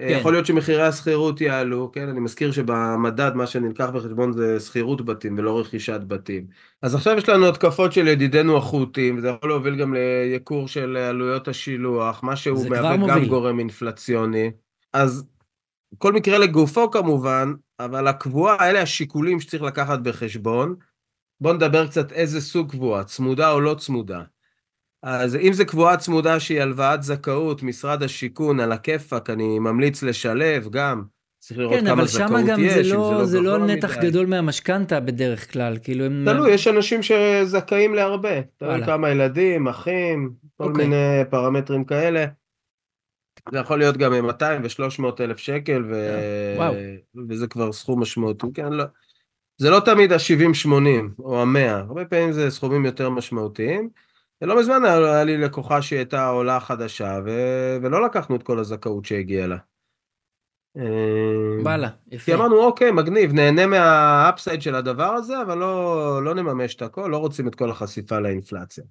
כן. יכול להיות שמחירי השכירות יעלו, כן? אני מזכיר שבמדד מה שנלקח בחשבון זה שכירות בתים ולא רכישת בתים. אז עכשיו יש לנו התקפות של ידידינו החות'ים, וזה יכול להוביל גם לייקור של עלויות השילוח, מה שהוא מהווה גם מוביל. גורם אינפלציוני. אז כל מקרה לגופו כמובן, אבל הקבועה, אלה השיקולים שצריך לקחת בחשבון. בואו נדבר קצת איזה סוג קבועה, צמודה או לא צמודה. אז אם זה קבועה צמודה שהיא הלוואת זכאות, משרד השיכון על הכיפאק, אני ממליץ לשלב גם. צריך לראות כן, כמה זכאות יש, גם זה לא, זה לא נתח מדי. גדול מהמשכנתה בדרך כלל, כאילו הם... תלוי, יש אנשים שזכאים להרבה. תלוי כמה ילדים, אחים, כל. אוקיי. מיני פרמטרים כאלה. זה יכול להיות גם 200 ו-300 אלף שקל, ו... וואו. וזה כבר סכום משמעותי. כן, לא. זה לא תמיד ה-70-80 או ה-100, הרבה פעמים זה סכומים יותר משמעותיים. לא מזמן היה לי לקוחה שהייתה עולה חדשה, ו... ולא לקחנו את כל הזכאות שהגיעה לה. וואלה, יפה. כי אמרנו, אוקיי, מגניב, נהנה מהאפסייד של הדבר הזה, אבל לא, לא נממש את הכל, לא רוצים את כל החשיפה לאינפלציה.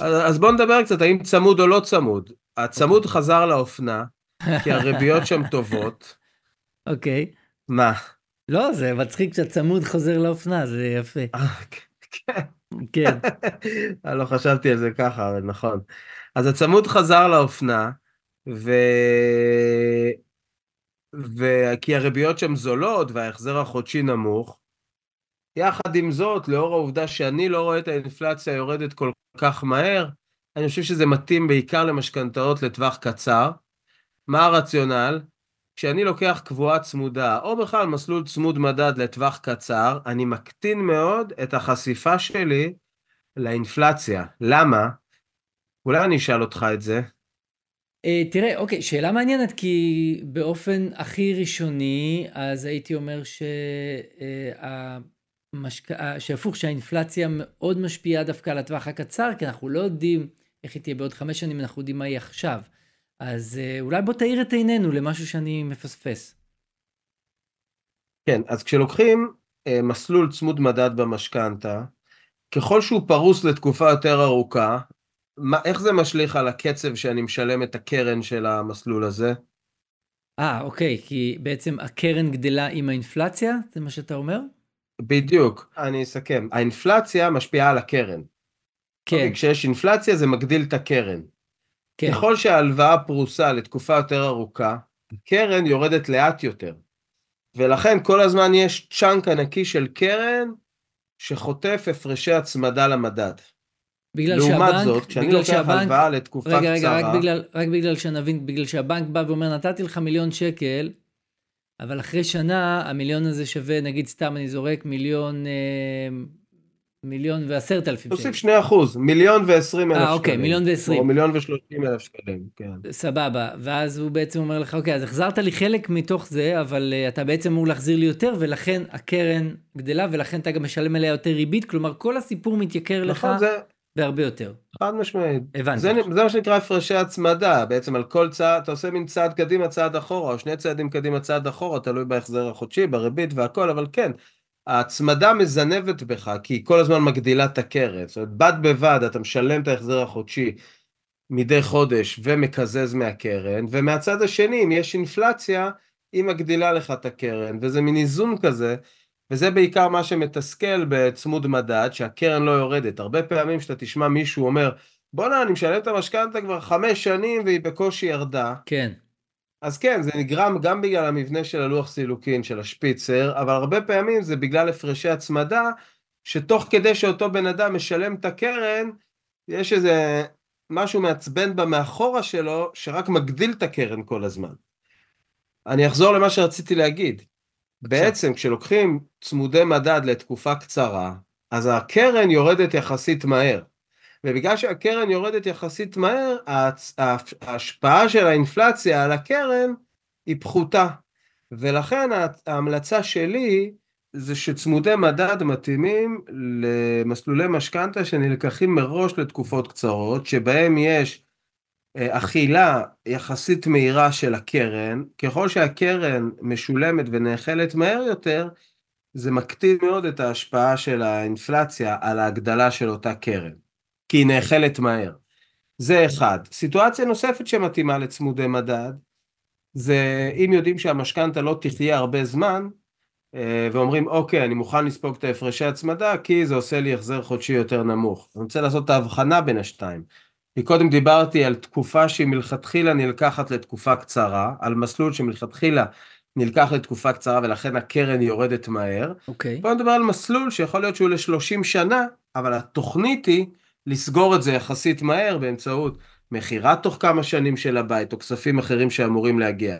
אז בואו נדבר קצת, האם צמוד או לא צמוד. הצמוד חזר לאופנה, כי הריביות שם טובות. אוקיי. מה? לא, זה מצחיק שהצמוד חוזר לאופנה, זה יפה. אה, כן. כן. אני לא חשבתי על זה ככה, אבל נכון. אז הצמוד חזר לאופנה, ו... וכי הריביות שם זולות וההחזר החודשי נמוך. יחד עם זאת, לאור העובדה שאני לא רואה את האינפלציה יורדת כל כך מהר, אני חושב שזה מתאים בעיקר למשכנתאות לטווח קצר. מה הרציונל? כשאני לוקח קבועה צמודה, או בכלל מסלול צמוד מדד לטווח קצר, אני מקטין מאוד את החשיפה שלי לאינפלציה. למה? אולי אני אשאל אותך את זה. Uh, תראה, אוקיי, שאלה מעניינת, כי באופן הכי ראשוני, אז הייתי אומר שהמשק... אה, שהפוך, שהאינפלציה מאוד משפיעה דווקא על הטווח הקצר, כי אנחנו לא יודעים איך היא תהיה בעוד חמש שנים, אנחנו יודעים מה היא עכשיו. אז uh, אולי בוא תאיר את עינינו למשהו שאני מפספס. כן, אז כשלוקחים uh, מסלול צמוד מדד במשכנתה, ככל שהוא פרוס לתקופה יותר ארוכה, מה, איך זה משליך על הקצב שאני משלם את הקרן של המסלול הזה? אה, אוקיי, כי בעצם הקרן גדלה עם האינפלציה? זה מה שאתה אומר? בדיוק, אני אסכם. האינפלציה משפיעה על הקרן. כן. אוקיי, כשיש אינפלציה זה מגדיל את הקרן. כן. ככל שההלוואה פרוסה לתקופה יותר ארוכה, הקרן יורדת לאט יותר. ולכן כל הזמן יש צ'אנק ענקי של קרן שחוטף הפרשי הצמדה למדד. בגלל לעומת שהבנק, זאת, כשאני לוקח שהבנק, הלוואה לתקופה רגע, רגע, רגע, רק בגלל, רק בגלל שנבין, בגלל שהבנק בא ואומר, נתתי לך מיליון שקל, אבל אחרי שנה, המיליון הזה שווה, נגיד סתם אני זורק, מיליון, אה, מיליון ועשרת אלפים. תוסיף שני אחוז, מיליון ועשרים אלף שקלים. אה, אוקיי, מיליון ועשרים. או מיליון ושלושים אלף שקלים, כן. סבבה, ואז הוא בעצם אומר לך, אוקיי, אז החזרת לי חלק מתוך זה, אבל uh, אתה בעצם אמור להחזיר לי יותר, ולכן הקרן גדלה, ולכן אתה גם משלם עליה יותר ריבית, כלומר, כל הסיפור מתייקר לך זה... בהרבה יותר. חד משמעית. הבנתי. זה, זה מה שנקרא הפרשי הצמדה, בעצם על כל צעד, אתה עושה מין צעד קדימה, צעד אחורה, או שני צעדים קדימה, צעד אחורה, תלוי בהחזר החודשי, בריבית והכל, אבל כן, ההצמדה מזנבת בך, כי היא כל הזמן מגדילה את הקרן. זאת אומרת, בד בבד אתה משלם את ההחזר החודשי מדי חודש ומקזז מהקרן, ומהצד השני, אם יש אינפלציה, היא מגדילה לך את הקרן, וזה מין איזון כזה, וזה בעיקר מה שמתסכל בצמוד מדד, שהקרן לא יורדת. הרבה פעמים שאתה תשמע מישהו אומר, בואנה, אני משלם את המשכנתה כבר חמש שנים והיא בקושי ירדה. כן. אז כן, זה נגרם גם בגלל המבנה של הלוח סילוקין, של השפיצר, אבל הרבה פעמים זה בגלל הפרשי הצמדה, שתוך כדי שאותו בן אדם משלם את הקרן, יש איזה משהו מעצבן בה מאחורה שלו, שרק מגדיל את הקרן כל הזמן. אני אחזור למה שרציתי להגיד. בעצם כשלוקחים צמודי מדד לתקופה קצרה, אז הקרן יורדת יחסית מהר. ובגלל שהקרן יורדת יחסית מהר, ההשפעה של האינפלציה על הקרן היא פחותה. ולכן ההמלצה שלי זה שצמודי מדד מתאימים למסלולי משכנתה שנלקחים מראש לתקופות קצרות, שבהם יש אה, אכילה יחסית מהירה של הקרן, ככל שהקרן משולמת ונאכלת מהר יותר, זה מקטין מאוד את ההשפעה של האינפלציה על ההגדלה של אותה קרן. כי היא נאכלת מהר. זה אחד. סיטואציה נוספת שמתאימה לצמודי מדד, זה אם יודעים שהמשכנתה לא תחיה הרבה זמן, אה, ואומרים אוקיי אני מוכן לספוג את ההפרשי הצמדה כי זה עושה לי החזר חודשי יותר נמוך. אני רוצה לעשות את ההבחנה בין השתיים. מקודם דיברתי על תקופה שהיא מלכתחילה נלקחת לתקופה קצרה, על מסלול שמלכתחילה נלקח לתקופה קצרה ולכן הקרן יורדת מהר. אוקיי. Okay. בוא נדבר על מסלול שיכול להיות שהוא ל-30 שנה, אבל התוכנית היא לסגור את זה יחסית מהר באמצעות מכירה תוך כמה שנים של הבית או כספים אחרים שאמורים להגיע.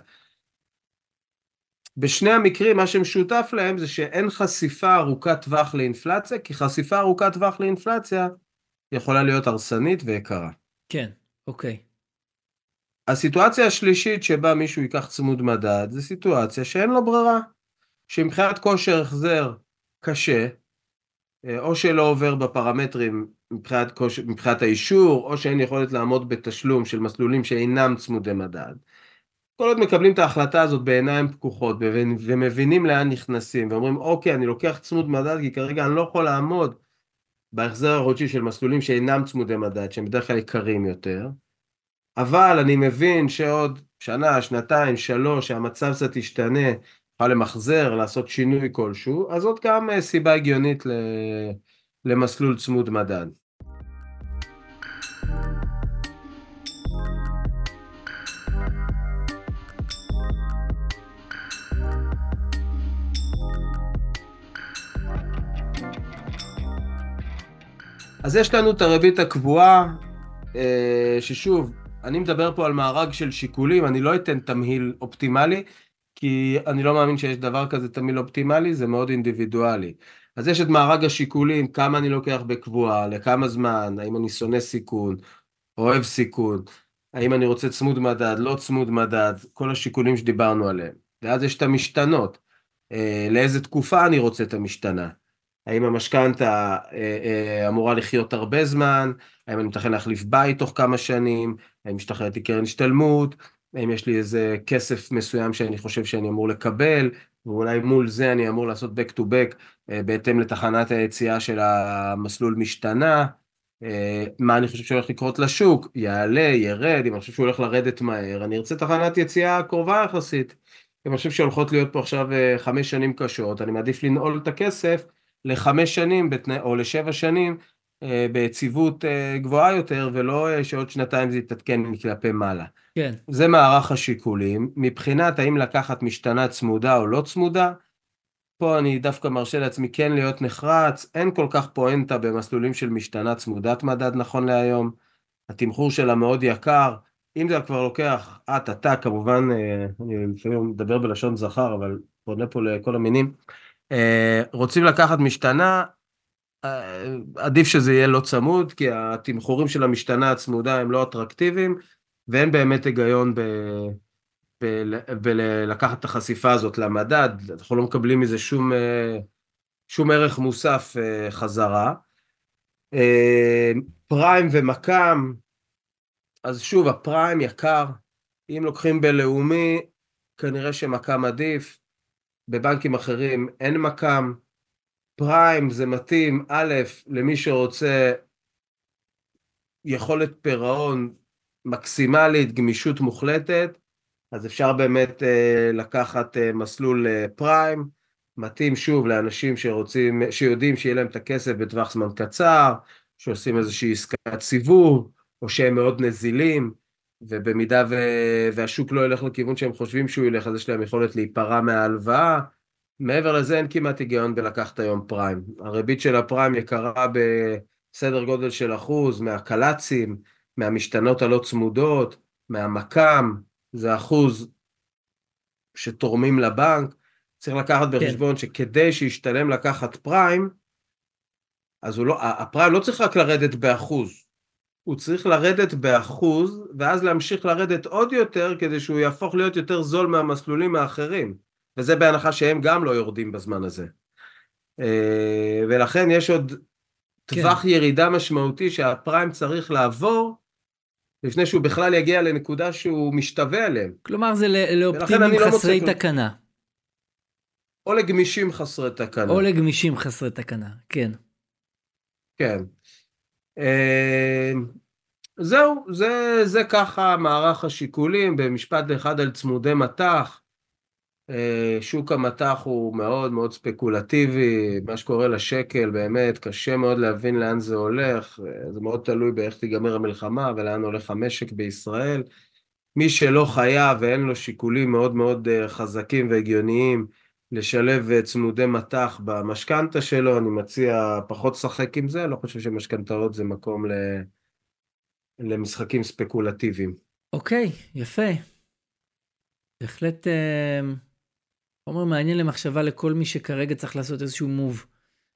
בשני המקרים מה שמשותף להם זה שאין חשיפה ארוכת טווח לאינפלציה, כי חשיפה ארוכת טווח לאינפלציה יכולה להיות הרסנית ויקרה. כן, אוקיי. הסיטואציה השלישית שבה מישהו ייקח צמוד מדד, זה סיטואציה שאין לו ברירה. שמבחינת כושר החזר קשה, או שלא עובר בפרמטרים מבחינת, כושר, מבחינת האישור, או שאין יכולת לעמוד בתשלום של מסלולים שאינם צמודי מדד. כל עוד מקבלים את ההחלטה הזאת בעיניים פקוחות ומבינים לאן נכנסים ואומרים אוקיי אני לוקח צמוד מדד כי כרגע אני לא יכול לעמוד בהחזר החודשי של מסלולים שאינם צמודי מדד שהם בדרך כלל יקרים יותר אבל אני מבין שעוד שנה, שנתיים, שלוש, שהמצב קצת ישתנה, יוכל למחזר, לעשות שינוי כלשהו, אז זאת גם אה, סיבה הגיונית למסלול צמוד מדד. אז יש לנו את הריבית הקבועה, אה, ששוב, אני מדבר פה על מארג של שיקולים, אני לא אתן תמהיל אופטימלי, כי אני לא מאמין שיש דבר כזה תמהיל אופטימלי, זה מאוד אינדיבידואלי. אז יש את מארג השיקולים, כמה אני לוקח בקבועה, לכמה זמן, האם אני שונא סיכון, אוהב סיכון, האם אני רוצה צמוד מדד, לא צמוד מדד, כל השיקולים שדיברנו עליהם. ואז יש את המשתנות, אה, לאיזה תקופה אני רוצה את המשתנה. האם המשכנתה אה, אה, אמורה לחיות הרבה זמן, האם אני מתכן להחליף בית תוך כמה שנים, האם משתחררת לי קרן השתלמות, האם יש לי איזה כסף מסוים שאני חושב שאני אמור לקבל, ואולי מול זה אני אמור לעשות back to back אה, בהתאם לתחנת היציאה של המסלול משתנה, מה אני חושב שהולך לקרות לשוק, יעלה, ירד, אם אני חושב שהוא הולך לרדת מהר, אני ארצה תחנת יציאה קרובה יחסית. אם אני חושב שהולכות להיות פה עכשיו חמש שנים קשות, אני מעדיף לנעול את הכסף לחמש שנים בתנא, או לשבע שנים אה, ביציבות אה, גבוהה יותר, ולא אה, שעוד שנתיים זה יתעדכן מכלפי מעלה. כן. זה מערך השיקולים. מבחינת האם לקחת משתנה צמודה או לא צמודה, פה אני דווקא מרשה לעצמי כן להיות נחרץ, אין כל כך פואנטה במסלולים של משתנה צמודת מדד נכון להיום, התמחור שלה מאוד יקר, אם זה כבר לוקח את, אתה, כמובן, אני לפעמים מדבר בלשון זכר, אבל פונה פה לכל המינים, אה, רוצים לקחת משתנה, אה, עדיף שזה יהיה לא צמוד, כי התמחורים של המשתנה הצמודה הם לא אטרקטיביים, ואין באמת היגיון ב... בלקחת את החשיפה הזאת למדד, אנחנו לא מקבלים מזה שום, אה, שום ערך מוסף חזרה. פריים ומקאם, אז שוב, הפריים יקר, אם לוקחים בלאומי, כנראה שמקאם עדיף, בבנקים אחרים אין מקם, פריים זה מתאים, א', למי שרוצה יכולת פירעון מקסימלית, גמישות מוחלטת, אז אפשר באמת uh, לקחת uh, מסלול uh, פריים, מתאים שוב לאנשים שרוצים, שיודעים שיהיה להם את הכסף בטווח זמן קצר, שעושים איזושהי עסקת סיבוב, או שהם מאוד נזילים, ובמידה ו... והשוק לא ילך לכיוון שהם חושבים שהוא ילך, אז יש להם יכולת להיפרע מההלוואה. מעבר לזה אין כמעט היגיון בלקחת היום פריים. הריבית של הפריים יקרה בסדר גודל של אחוז מהקל"צים, מהמשתנות הלא צמודות, מהמק"מ, זה אחוז שתורמים לבנק. צריך לקחת כן. בחשבון כן. שכדי שישתלם לקחת פריים, אז לא, הפריים לא צריך רק לרדת באחוז, הוא צריך לרדת באחוז, ואז להמשיך לרדת עוד יותר, כדי שהוא יהפוך להיות יותר זול מהמסלולים האחרים. וזה בהנחה שהם גם לא יורדים בזמן הזה. אה, ולכן יש עוד כן. טווח ירידה משמעותי שהפריים צריך לעבור, לפני שהוא בכלל יגיע לנקודה שהוא משתווה אליהם. כלומר זה לאופטימים לא חסרי לא תקנה. או לגמישים חסרי תקנה. או לגמישים חסרי תקנה, כן. כן. אה, זהו, זה, זה ככה מערך השיקולים, במשפט אחד על צמודי מטח. אה, שוק המטח הוא מאוד מאוד ספקולטיבי, מה שקורה לשקל באמת קשה מאוד להבין לאן זה הולך, אה, זה מאוד תלוי באיך תיגמר המלחמה ולאן הולך המשק בישראל. מי שלא חייב ואין לו שיקולים מאוד מאוד אה, חזקים והגיוניים לשלב צמודי מטח במשכנתה שלו, אני מציע פחות לשחק עם זה, לא חושב שמשכנתאות זה מקום ל... למשחקים ספקולטיביים. אוקיי, okay, יפה. בהחלט חומר מעניין למחשבה לכל מי שכרגע צריך לעשות איזשהו מוב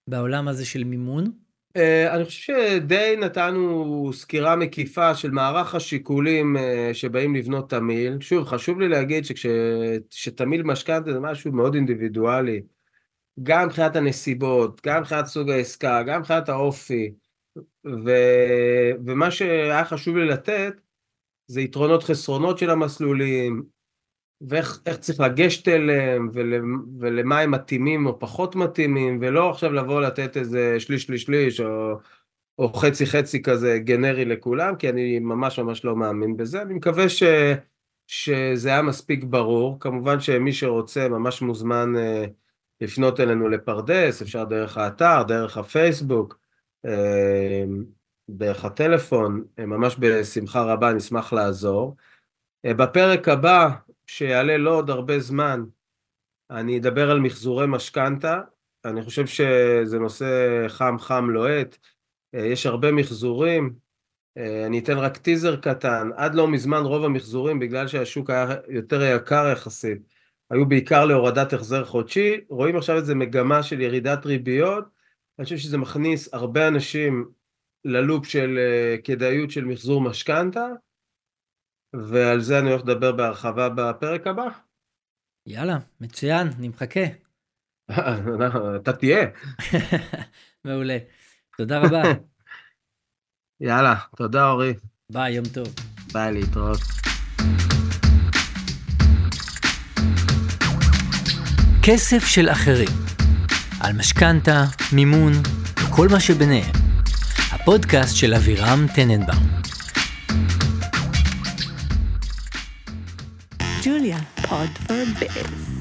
בעולם הזה של מימון. Uh, אני חושב שדי נתנו סקירה מקיפה של מערך השיקולים uh, שבאים לבנות תמיל. שוב, חשוב לי להגיד שכשתמיל משכנתה זה משהו מאוד אינדיבידואלי, גם מבחינת הנסיבות, גם מבחינת סוג העסקה, גם מבחינת האופי, ו... ומה שהיה חשוב לי לתת זה יתרונות חסרונות של המסלולים, ואיך צריך לגשת אליהם, ול, ולמה הם מתאימים או פחות מתאימים, ולא עכשיו לבוא לתת איזה שליש שליש שליש, או, או חצי חצי כזה גנרי לכולם, כי אני ממש ממש לא מאמין בזה. אני מקווה ש, שזה היה מספיק ברור. כמובן שמי שרוצה ממש מוזמן uh, לפנות אלינו לפרדס, אפשר דרך האתר, דרך הפייסבוק, uh, דרך הטלפון, ממש בשמחה רבה נשמח לעזור. בפרק הבא שיעלה לא עוד הרבה זמן, אני אדבר על מחזורי משכנתה, אני חושב שזה נושא חם חם לוהט, אה, יש הרבה מחזורים, אה, אני אתן רק טיזר קטן, עד לא מזמן רוב המחזורים, בגלל שהשוק היה יותר יקר יחסית, היו בעיקר להורדת החזר חודשי, רואים עכשיו איזה מגמה של ירידת ריביות, אני חושב שזה מכניס הרבה אנשים ללופ של אה, כדאיות של מחזור משכנתה, ועל זה אני הולך לדבר בהרחבה בפרק הבא. יאללה, מצוין, אני מחכה. אתה תהיה. מעולה. תודה רבה. יאללה, תודה אורי. ביי, יום טוב. ביי, להתראות. כסף של אחרים, על משכנתה, מימון וכל מה שביניהם. הפודקאסט של אבירם טננבאום. Pod for Biz.